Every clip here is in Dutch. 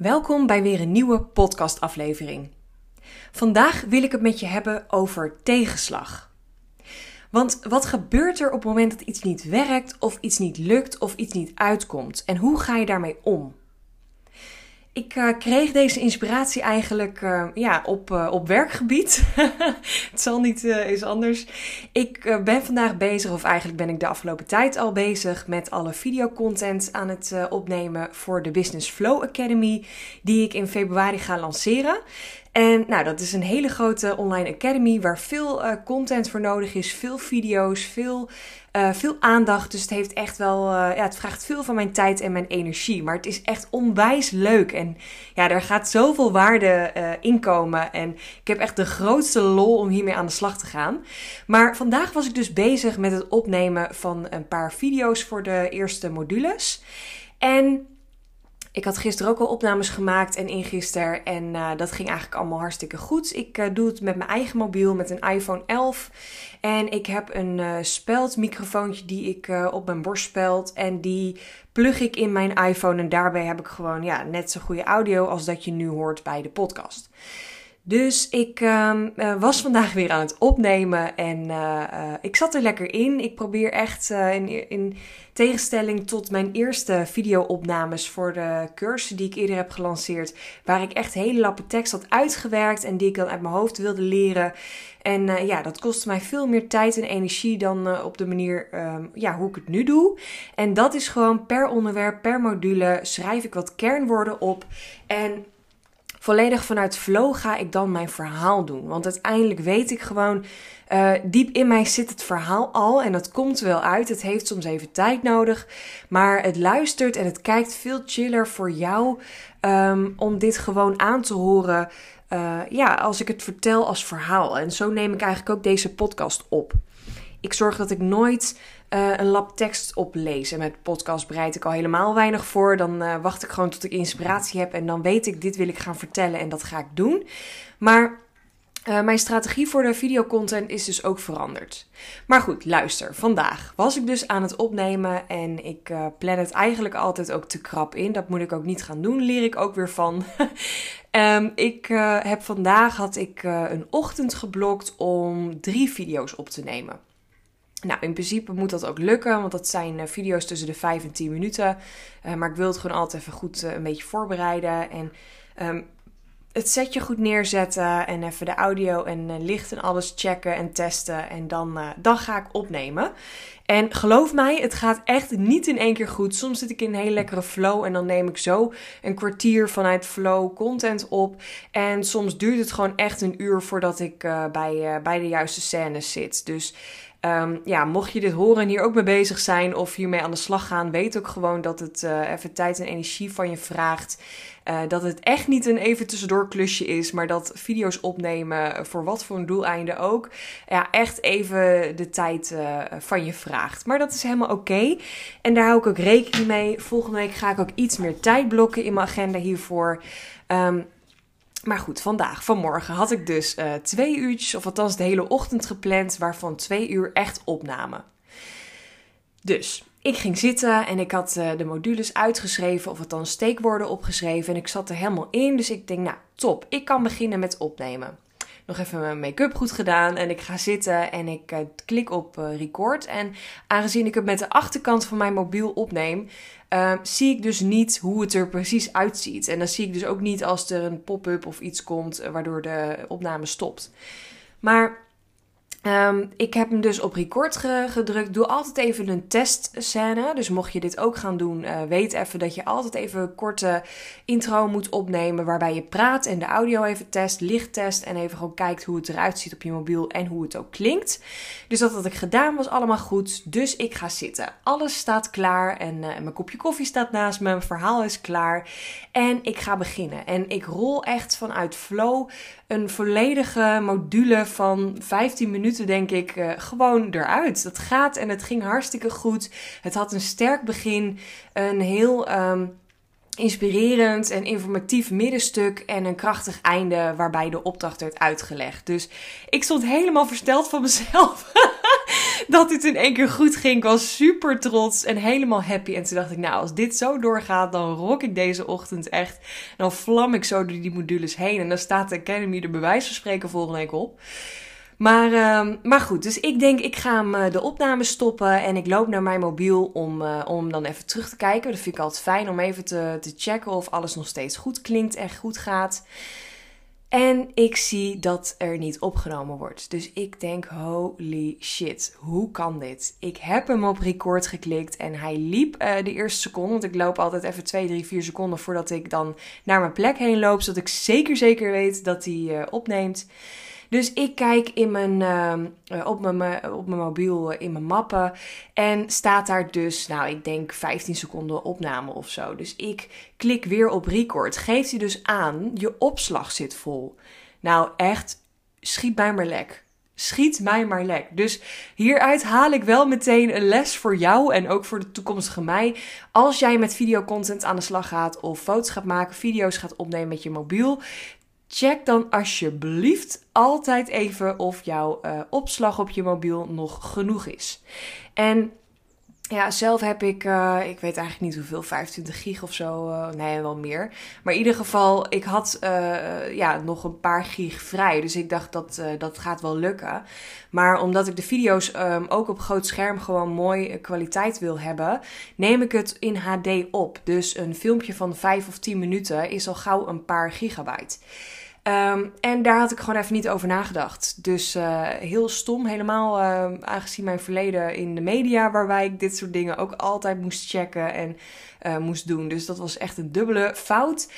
Welkom bij weer een nieuwe podcastaflevering. Vandaag wil ik het met je hebben over tegenslag. Want wat gebeurt er op het moment dat iets niet werkt, of iets niet lukt, of iets niet uitkomt? En hoe ga je daarmee om? Ik uh, kreeg deze inspiratie eigenlijk uh, ja, op, uh, op werkgebied. het zal niet eens anders. Ik ben vandaag bezig, of eigenlijk ben ik de afgelopen tijd al bezig met alle videocontent aan het opnemen voor de Business Flow Academy, die ik in februari ga lanceren. En nou, dat is een hele grote online academy waar veel uh, content voor nodig is, veel video's, veel, uh, veel aandacht. Dus het heeft echt wel, uh, ja, het vraagt veel van mijn tijd en mijn energie. Maar het is echt onwijs leuk. En ja, daar gaat zoveel waarde in komen. En ik heb echt de grootste lol om hiermee aan de slag te gaan. Maar vandaag was ik dus bezig met het opnemen van een paar video's voor de eerste modules. En ik had gisteren ook al opnames gemaakt en ingisteren. En uh, dat ging eigenlijk allemaal hartstikke goed. Ik uh, doe het met mijn eigen mobiel, met een iPhone 11. En ik heb een uh, speldmicrofoontje die ik op mijn borst speld. En die plug ik in mijn iPhone. En daarbij heb ik gewoon ja, net zo goede audio als dat je nu hoort bij de podcast. Dus ik uh, was vandaag weer aan het opnemen en uh, uh, ik zat er lekker in. Ik probeer echt in, in, tegenstelling tot mijn eerste video-opnames voor de cursus die ik eerder heb gelanceerd, waar ik echt hele lappe tekst had uitgewerkt en die ik dan uit mijn hoofd wilde leren. En ja, dat kostte mij veel meer tijd en energie dan op de manier ehm, ja, hoe ik het nu doe. En dat is gewoon per onderwerp, per module schrijf ik wat kernwoorden op en volledig vanuit flow ga ik dan mijn verhaal doen. Want uiteindelijk weet ik gewoon, uh, diep in mij zit het verhaal al en dat komt wel uit. Het heeft soms even tijd nodig, maar het luistert en het kijkt veel chiller voor jou um, om dit gewoon aan te horen. Uh, ja, als ik het vertel als verhaal. En zo neem ik eigenlijk ook deze podcast op. Ik zorg dat ik nooit uh, een lab tekst oplezen. Met podcast bereid ik al helemaal weinig voor. Dan uh, wacht ik gewoon tot ik inspiratie heb en dan weet ik, dit wil ik gaan vertellen en dat ga ik doen. Maar uh, mijn strategie voor de videocontent is dus ook veranderd. Maar goed, luister. Vandaag was ik dus aan het opnemen en ik uh, plan het eigenlijk altijd ook te krap in. Dat moet ik ook niet gaan doen, leer ik ook weer van. um, ik heb vandaag had ik een ochtend geblokt om drie video's op te nemen. Nou, in principe moet dat ook lukken, want dat zijn uh, video's tussen de 5 en 10 minuten. Uh, maar ik wil het gewoon altijd even goed uh, een beetje voorbereiden. En um, het setje goed neerzetten en even de audio en licht en alles checken en testen. En dan, dan ga ik opnemen. En geloof mij, het gaat echt niet in één keer goed. Soms zit ik in een hele lekkere flow en dan neem ik zo een kwartier vanuit flow content op. En soms duurt het gewoon echt een uur voordat ik bij, bij de juiste scènes zit. Dus Um, ja, mocht je dit horen en hier ook mee bezig zijn of hiermee aan de slag gaan, weet ook gewoon dat het uh, even tijd en energie van je vraagt. Uh, dat het echt niet een even tussendoor klusje is, maar dat video's opnemen, voor wat voor een doeleinde ook, ja, echt even de tijd uh, van je vraagt. Maar dat is helemaal oké. En daar hou ik ook rekening mee. Volgende week ga ik ook iets meer tijd blokken in mijn agenda hiervoor. Um, maar goed, vandaag, vanmorgen, had ik dus uh, twee uurtjes, of althans de hele ochtend gepland, waarvan twee uur echt opname. Dus ik ging zitten en ik had uh, de modules uitgeschreven, of althans steekwoorden opgeschreven. En ik zat er helemaal in, dus ik denk, nou top, ik kan beginnen met opnemen. Nog even mijn make-up goed gedaan en ik ga zitten en ik uh, klik op record. En aangezien ik het met de achterkant van mijn mobiel opneem, uh, zie ik dus niet hoe het er precies uitziet. En dan zie ik dus ook niet als er een pop-up of iets komt eh, waardoor de opname stopt. Maar Um, ik heb hem dus op record gedrukt. Doe altijd even een testscène. Dus mocht je dit ook gaan doen, uh, weet even dat je altijd even een korte intro moet opnemen. Waarbij je praat en de audio even test, lichttest. En even gewoon kijkt hoe het eruit ziet op je mobiel en hoe het ook klinkt. Dus dat had ik gedaan, was allemaal goed. Dus ik ga zitten. Alles staat klaar en uh, mijn kopje koffie staat naast me. Mijn verhaal is klaar. En ik ga beginnen. En ik rol echt vanuit flow een volledige module van 15 minuten, denk ik, uh, gewoon eruit. Dat gaat en het ging hartstikke goed. Het had een sterk begin, een heel um, inspirerend en informatief middenstuk en een krachtig einde waarbij de opdracht werd uitgelegd. Dus ik stond helemaal versteld van mezelf. dat dit in één keer goed ging. Ik was super trots en helemaal happy. En toen dacht ik, nou, als dit zo doorgaat, dan rock ik deze ochtend echt. Dan vlam ik zo door die modules heen. En dan staat de Academy er bewijs van spreken volgende week op. Maar, uh, maar goed, dus ik denk ik ga hem uh, de opname stoppen en ik loop naar mijn mobiel om, uh, om dan even terug te kijken. Dat vind ik altijd fijn om even te, te checken of alles nog steeds goed klinkt en goed gaat. En ik zie dat er niet opgenomen wordt. Dus ik denk, holy shit, hoe kan dit? Ik heb hem op record geklikt en hij liep uh, de eerste seconde. Want ik loop altijd even 2, 3, 4 seconden voordat ik dan naar mijn plek heen loop. Zodat ik zeker zeker weet dat hij opneemt. Dus ik kijk in mijn, uh, op, mijn, op mijn mobiel in mijn mappen. En staat daar dus, nou, ik denk 15 seconden opname of zo. Dus ik klik weer op record. Geeft hij dus aan, je opslag zit vol. Nou, echt, schiet mij maar lek. Schiet mij maar lek. Dus hieruit haal ik wel meteen een les voor jou en ook voor de toekomstige mij. Als jij met videocontent aan de slag gaat of foto's gaat maken, video's gaat opnemen met je mobiel, check dan alsjeblieft altijd even of jouw uh, opslag op je mobiel nog genoeg is. En ja, zelf heb ik, uh, ik weet eigenlijk niet hoeveel, 25 gig of zo. Uh, nee, wel meer. Maar in ieder geval, ik had ja, nog een paar gig vrij. Dus ik dacht dat dat gaat wel lukken. Maar omdat ik de video's um, ook op groot scherm gewoon mooi kwaliteit wil hebben, neem ik het in HD op. Dus een filmpje van 5 of 10 minuten is al gauw een paar gigabyte. Um, en daar had ik gewoon even niet over nagedacht. Dus uh, heel stom, helemaal uh, aangezien mijn verleden in de media, waarbij ik dit soort dingen ook altijd moest checken en uh, moest doen. Dus dat was echt een dubbele fout.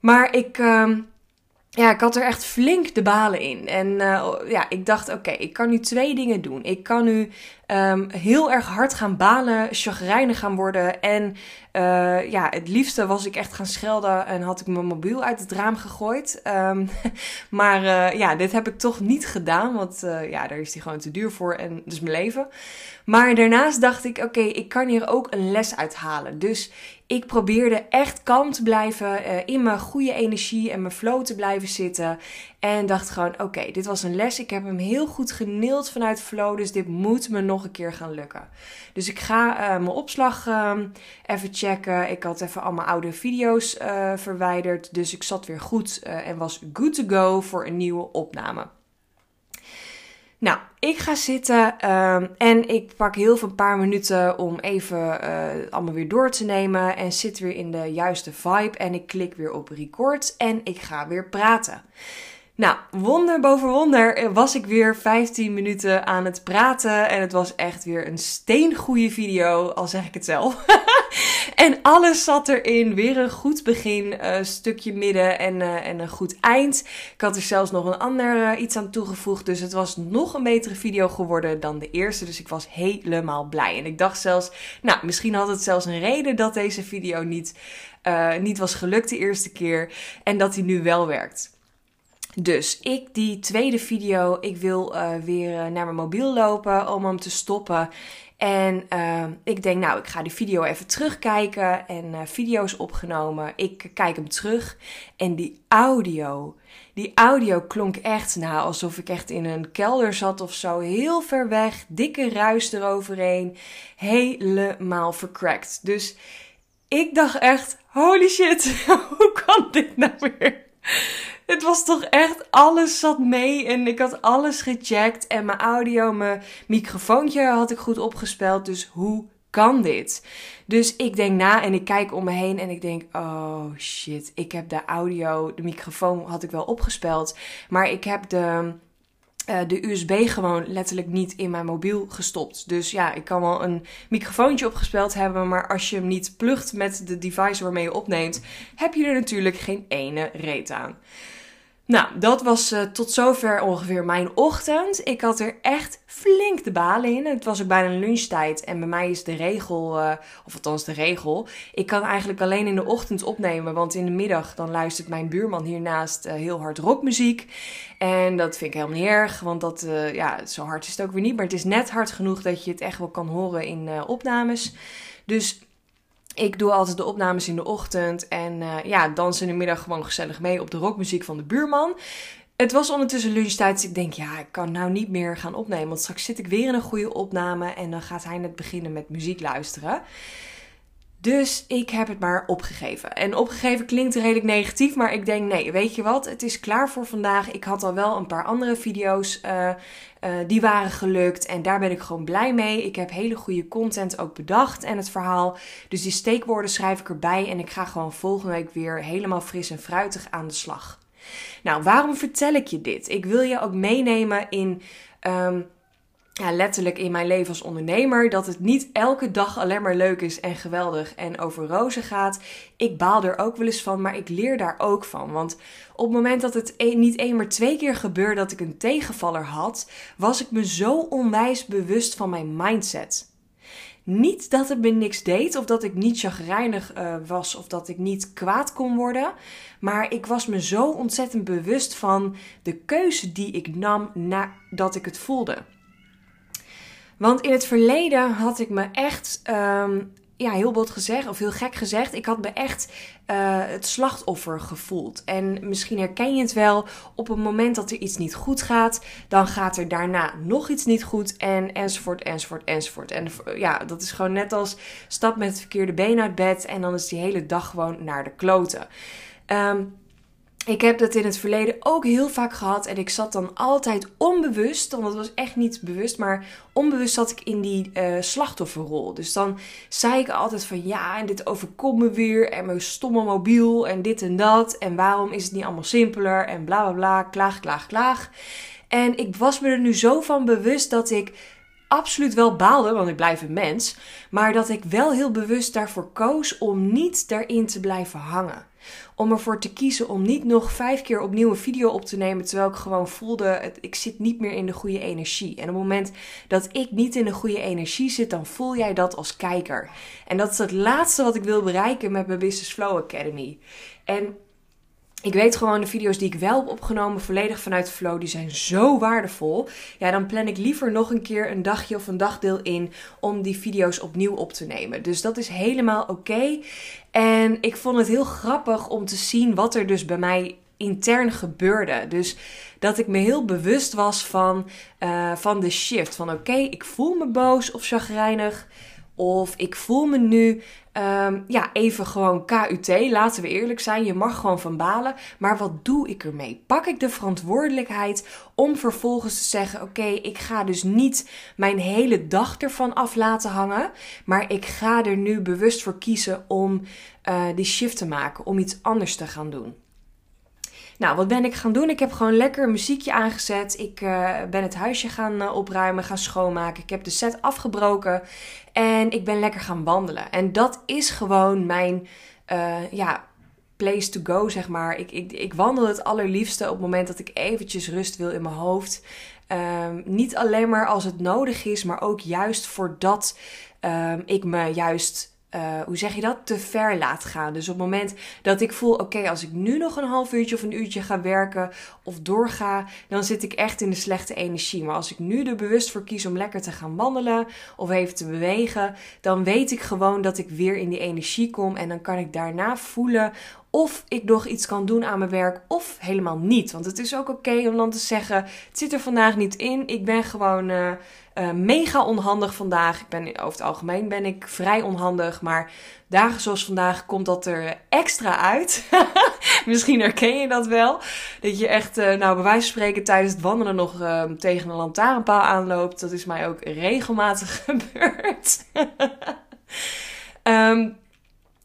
Maar ik. Um, ja, ik had er echt flink de balen in. En ja, ik dacht, oké, ik kan nu twee dingen doen. Ik kan nu um, heel erg hard gaan balen, chagrijnig gaan worden. En uh, ja, het liefste was ik echt gaan schelden en had ik mijn mobiel uit het raam gegooid. Um, maar uh, ja, dit heb ik toch niet gedaan, want ja, daar is die gewoon te duur voor en dus mijn leven. Maar daarnaast dacht ik, oké, ik kan hier ook een les uithalen. Dus ik probeerde echt kalm te blijven, in mijn goede energie en mijn flow te blijven zitten. En dacht gewoon, oké, dit was een les. Ik heb hem heel goed geneeld vanuit flow, dus dit moet me nog een keer gaan lukken. Dus ik ga uh, mijn opslag uh, even checken. Ik had even allemaal oude video's uh, verwijderd, dus ik zat weer goed en was good to go voor een nieuwe opname. Nou, ik ga zitten um, en ik pak heel veel een paar minuten om even allemaal weer door te nemen. En zit weer in de juiste vibe. En ik klik weer op record en ik ga weer praten. Nou, wonder boven wonder was ik weer 15 minuten aan het praten. En het was echt weer een steengoede video, al zeg ik het zelf. en alles zat erin. Weer een goed begin, een uh, stukje midden en, uh, en een goed eind. Ik had er zelfs nog een ander iets aan toegevoegd. Dus het was nog een betere video geworden dan de eerste. Dus ik was helemaal blij. En ik dacht zelfs, nou, misschien had het zelfs een reden dat deze video niet, niet was gelukt de eerste keer. En dat hij nu wel werkt. Dus ik die tweede video, ik wil uh, weer naar mijn mobiel lopen om hem te stoppen. En uh, ik denk, nou, ik ga die video even terugkijken en uh, video's opgenomen. Ik kijk hem terug en die audio, die audio klonk echt nou alsof ik echt in een kelder zat of zo. Heel ver weg, dikke ruis eroverheen, helemaal vercrackt. Dus ik dacht echt, holy shit, hoe kan dit nou weer? Het was toch echt, alles zat mee en ik had alles gecheckt. En mijn audio, mijn microfoontje had ik goed opgespeld. Dus hoe kan dit? Dus ik denk na en ik kijk om me heen en ik denk, oh shit, ik heb de audio, de microfoon had ik wel opgespeld. Maar ik heb de, uh, de USB gewoon letterlijk niet in mijn mobiel gestopt. Dus ja, ik kan wel een microfoontje opgespeld hebben, maar als je hem niet plugt met de device waarmee je opneemt, heb je er natuurlijk geen ene reet aan. Nou, dat was uh, tot zover ongeveer mijn ochtend. Ik had er echt flink de balen in. Het was ook bijna lunchtijd. En bij mij is de regel, uh, of althans de regel, ik kan eigenlijk alleen in de ochtend opnemen. Want in de middag dan luistert mijn buurman hiernaast uh, heel hard rockmuziek. En dat vind ik helemaal niet erg, want dat, ja, zo hard is het ook weer niet. Maar het is net hard genoeg dat je het echt wel kan horen in opnames. Dus ik doe altijd de opnames in de ochtend en uh, ja, dans in de middag gewoon gezellig mee op de rockmuziek van de buurman. Het was ondertussen lunchtijd, dus ik denk, ja, ik kan nou niet meer gaan opnemen. Want straks zit ik weer in een goede opname en dan gaat hij net beginnen met muziek luisteren. Dus ik heb het maar opgegeven. En opgegeven klinkt redelijk negatief, maar ik denk nee, weet je wat? Het is klaar voor vandaag. Ik had al wel een paar andere video's uh, die waren gelukt en daar ben ik gewoon blij mee. Ik heb hele goede content ook bedacht en het verhaal. Dus die steekwoorden schrijf ik erbij en ik ga gewoon volgende week weer helemaal fris en fruitig aan de slag. Nou, waarom vertel ik je dit? Ik wil je ook meenemen in. Um, ja, letterlijk in mijn leven als ondernemer. Dat het niet elke dag alleen maar leuk is en geweldig en over rozen gaat. Ik baal er ook wel eens van, maar ik leer daar ook van. Want op het moment dat het niet één maar twee keer gebeurde dat ik een tegenvaller had, was ik me zo onwijs bewust van mijn mindset. Niet dat het me niks deed of dat ik niet chagrijnig uh, was of dat ik niet kwaad kon worden. Maar ik was me zo ontzettend bewust van de keuze die ik nam nadat ik het voelde. Want in het verleden had ik me echt, um, ja, heel bot gezegd, of heel gek gezegd, ik had me echt uh, het slachtoffer gevoeld. En misschien herken je het wel, op het moment dat er iets niet goed gaat, dan gaat er daarna nog iets niet goed en enzovoort, enzovoort, enzovoort. En ja, dat is gewoon net als stap met het verkeerde been uit bed en dan is die hele dag gewoon naar de kloten. Um, ik heb dat in het verleden ook heel vaak gehad. En ik zat dan altijd onbewust, want het was echt niet bewust, maar onbewust zat ik in die uh, slachtofferrol. Dus dan zei ik altijd van ja, en dit overkomt me weer. En mijn stomme mobiel en dit en dat. En waarom is het niet allemaal simpeler? En bla bla bla, klaag, klaag, klaag. En ik was me er nu zo van bewust dat ik absoluut wel baalde, want ik blijf een mens. Maar dat ik wel heel bewust daarvoor koos om niet daarin te blijven hangen om ervoor te kiezen om niet nog vijf keer opnieuw een video op te nemen. Terwijl ik gewoon voelde, ik zit niet meer in de goede energie. En op het moment dat ik niet in de goede energie zit, dan voel jij dat als kijker. En dat is het laatste wat ik wil bereiken met mijn Business Flow Academy. En ik weet gewoon de video's die ik wel heb opgenomen, volledig vanuit flow, die zijn zo waardevol. Ja, dan plan ik liever nog een keer een dagje of een dagdeel in om die video's opnieuw op te nemen. Dus dat is helemaal oké. En ik vond het heel grappig om te zien wat er dus bij mij intern gebeurde. Dus dat ik me heel bewust was van, uh, van de shift. Van oké, ik voel me boos of chagrijnig. Of ik voel me nu um, ja, even gewoon KUT. Laten we eerlijk zijn. Je mag gewoon van balen. Maar wat doe ik ermee? Pak ik de verantwoordelijkheid om vervolgens te zeggen: Oké, ik ga dus niet mijn hele dag ervan af laten hangen. Maar ik ga er nu bewust voor kiezen om uh, die shift te maken. Om iets anders te gaan doen. Nou, wat ben ik gaan doen? Ik heb gewoon lekker muziekje aangezet. Ik uh, ben het huisje gaan uh, opruimen, gaan schoonmaken. Ik heb de set afgebroken en ik ben lekker gaan wandelen. En dat is gewoon mijn, uh, ja, place to go, zeg maar. Ik, ik, ik wandel het allerliefste op het moment dat ik eventjes rust wil in mijn hoofd. Um, niet alleen maar als het nodig is, maar ook juist voordat um, ik me juist uh, hoe zeg je dat, te ver laat gaan. Dus op het moment dat ik voel, oké, als ik nu nog een half uurtje of een uurtje ga werken of doorga, dan zit ik echt in de slechte energie. Maar als ik nu er bewust voor kies om lekker te gaan wandelen of even te bewegen, dan weet ik gewoon dat ik weer in die energie kom en dan kan ik daarna voelen of ik nog iets kan doen aan mijn werk of helemaal niet. Want het is ook oké om dan te zeggen: het zit er vandaag niet in. Ik ben gewoon uh, uh, mega onhandig vandaag. Ik ben, over het algemeen ben ik vrij onhandig. Maar dagen zoals vandaag komt dat er extra uit. Misschien herken je dat wel. Dat je echt, uh, nou, bij wijze van spreken tijdens het wandelen nog ehm, tegen een lantaarnpaal aanloopt. Dat is mij ook regelmatig gebeurd. um,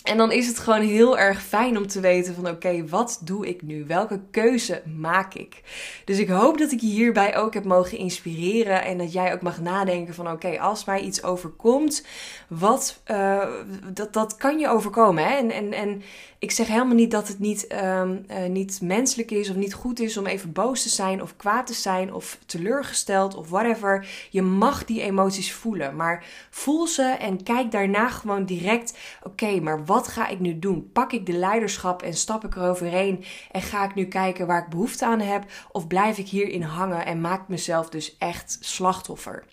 En dan is het gewoon heel erg fijn om te weten van oké, wat doe ik nu? Welke keuze maak ik? Dus ik hoop dat ik je hierbij ook heb mogen inspireren en dat jij ook mag nadenken van oké, als mij iets overkomt, wat, uh, dat, dat kan je overkomen. Hè? En, en, en ik zeg helemaal niet dat het niet, um, uh, niet menselijk is of niet goed is om even boos te zijn of kwaad te zijn of teleurgesteld of whatever. Je mag die emoties voelen, maar voel ze en kijk daarna gewoon direct, oké, maar wat ga ik nu doen? Pak ik de leiderschap en stap ik eroverheen en ga ik nu kijken waar ik behoefte aan heb of blijf ik hierin hangen en maak mezelf dus echt slachtoffer?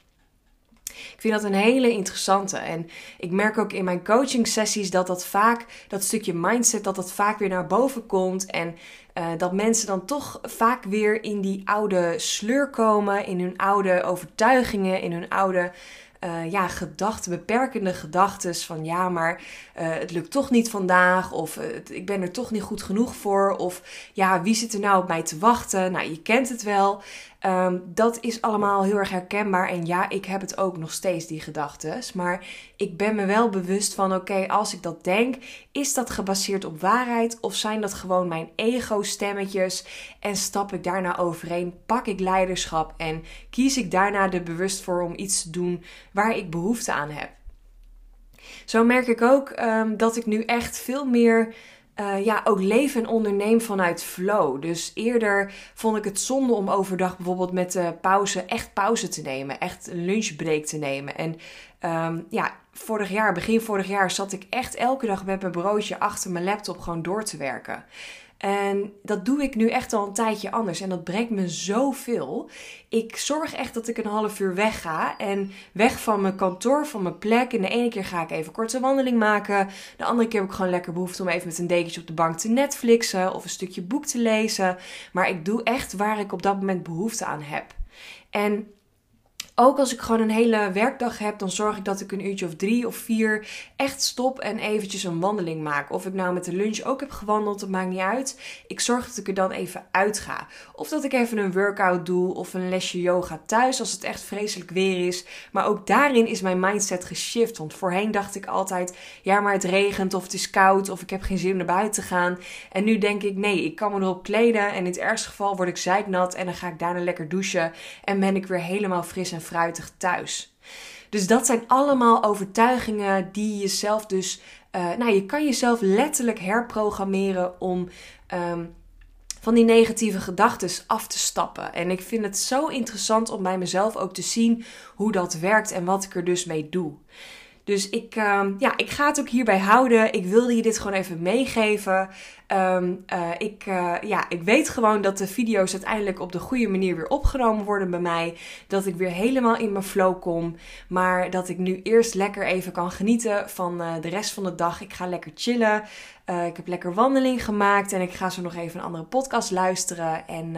Ik vind dat een hele interessante. En ik merk ook in mijn coaching sessies dat dat vaak, dat stukje mindset, dat dat vaak weer naar boven komt. En uh, dat mensen dan toch vaak weer in die oude sleur komen, in hun oude overtuigingen, in hun oude uh, ja, gedachten, beperkende gedachten van ja, maar uh, het lukt toch niet vandaag of uh, ik ben er toch niet goed genoeg voor of ja, wie zit er nou op mij te wachten? Nou, je kent het wel. Um, dat is allemaal heel erg herkenbaar. En ja, ik heb het ook nog steeds, die gedachten. Maar ik ben me wel bewust van, oké, als ik dat denk, is dat gebaseerd op waarheid? Of zijn dat gewoon mijn ego-stemmetjes? En stap ik daarna overeen, pak ik leiderschap? En kies ik daarna er bewust voor om iets te doen waar ik behoefte aan heb. Zo merk ik ook um, dat ik nu echt veel meer uh, ja, ook leef en onderneem vanuit flow. Dus eerder vond ik het zonde om overdag bijvoorbeeld met de pauze echt pauze te nemen. Echt een lunchbreak te nemen. En um, ja, vorig jaar, begin vorig jaar, zat ik echt elke dag met mijn broodje achter mijn laptop gewoon door te werken. En dat doe ik nu echt al een tijdje anders. En dat brengt me zoveel. Ik zorg echt dat ik een half uur weg ga. En weg van mijn kantoor, van mijn plek. En de ene keer ga ik even kort een wandeling maken. De andere keer heb ik gewoon lekker behoefte om even met een dekentje op de bank te Netflixen. Of een stukje boek te lezen. Maar ik doe echt waar ik op dat moment behoefte aan heb. En ook als ik gewoon een hele werkdag heb, dan zorg ik dat ik een uurtje of drie of vier echt stop en eventjes een wandeling maak. Of ik nou met de lunch ook heb gewandeld, dat maakt niet uit. Ik zorg dat ik er dan even uit ga. Of dat ik even een workout doe of een lesje yoga thuis als het echt vreselijk weer is. Maar ook daarin is mijn mindset geshift. Want voorheen dacht ik altijd, ja maar het regent of het is koud of ik heb geen zin om naar buiten te gaan. En nu denk ik, nee, ik kan me erop kleden en in het ergste geval word ik zeiknat en dan ga ik daarna lekker douchen. En ben ik weer helemaal fris en thuis. Dus dat zijn allemaal overtuigingen die jezelf dus. Uh, nou, je kan jezelf letterlijk herprogrammeren om. Um, van die negatieve gedachten af te stappen. En ik vind het zo interessant om bij mezelf ook te zien hoe dat werkt en wat ik er dus mee doe. Dus ik, uh, ja, ik ga het ook hierbij houden. Ik wilde je dit gewoon even meegeven. Um, uh, ik, uh, ja, ik weet gewoon dat de video's uiteindelijk op de goede manier weer opgenomen worden bij mij. Dat ik weer helemaal in mijn flow kom. Maar dat ik nu eerst lekker even kan genieten van uh, de rest van de dag. Ik ga lekker chillen. Ik heb lekker wandeling gemaakt en ik ga zo nog even een andere podcast luisteren. En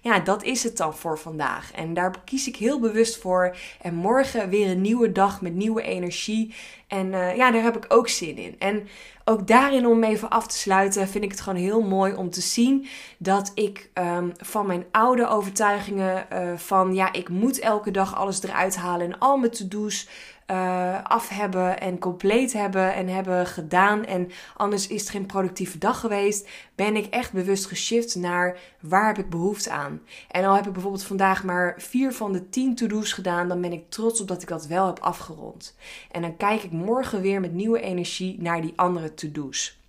ja, dat is het dan voor vandaag. En daar kies ik heel bewust voor. En morgen weer een nieuwe dag met nieuwe energie. En ja, daar heb ik ook zin in. En ook daarin, om even af te sluiten, vind ik het gewoon heel mooi om te zien dat ik um, van mijn oude overtuigingen uh, van ja, ik moet elke dag alles eruit halen en al mijn to-do's uh, af hebben en compleet hebben en hebben gedaan. En anders is het geen productieve dag geweest. Ben ik echt bewust geshift naar waar heb ik behoefte aan. En al heb ik bijvoorbeeld vandaag maar vier van de tien to-do's gedaan, dan ben ik trots op dat ik dat wel heb afgerond. En dan kijk ik morgen weer met nieuwe energie naar die andere to-do's.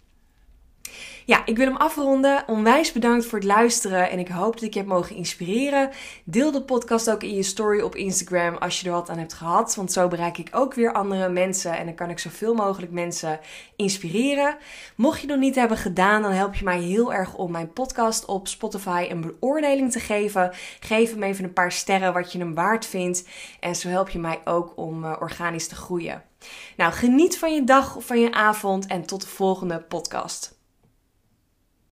Ja, ik wil hem afronden. Onwijs bedankt voor het luisteren en ik hoop dat ik je heb mogen inspireren. Deel de podcast ook in je story op Instagram als je er wat aan hebt gehad, want zo bereik ik ook weer andere mensen en dan kan ik zoveel mogelijk mensen inspireren. Mocht je nog niet hebben gedaan, dan help je mij heel erg om mijn podcast op Spotify een beoordeling te geven. Geef hem even een paar sterren wat je hem waard vindt en zo help je mij ook om uh, organisch te groeien. Nou, geniet van je dag of van je avond en tot de volgende podcast.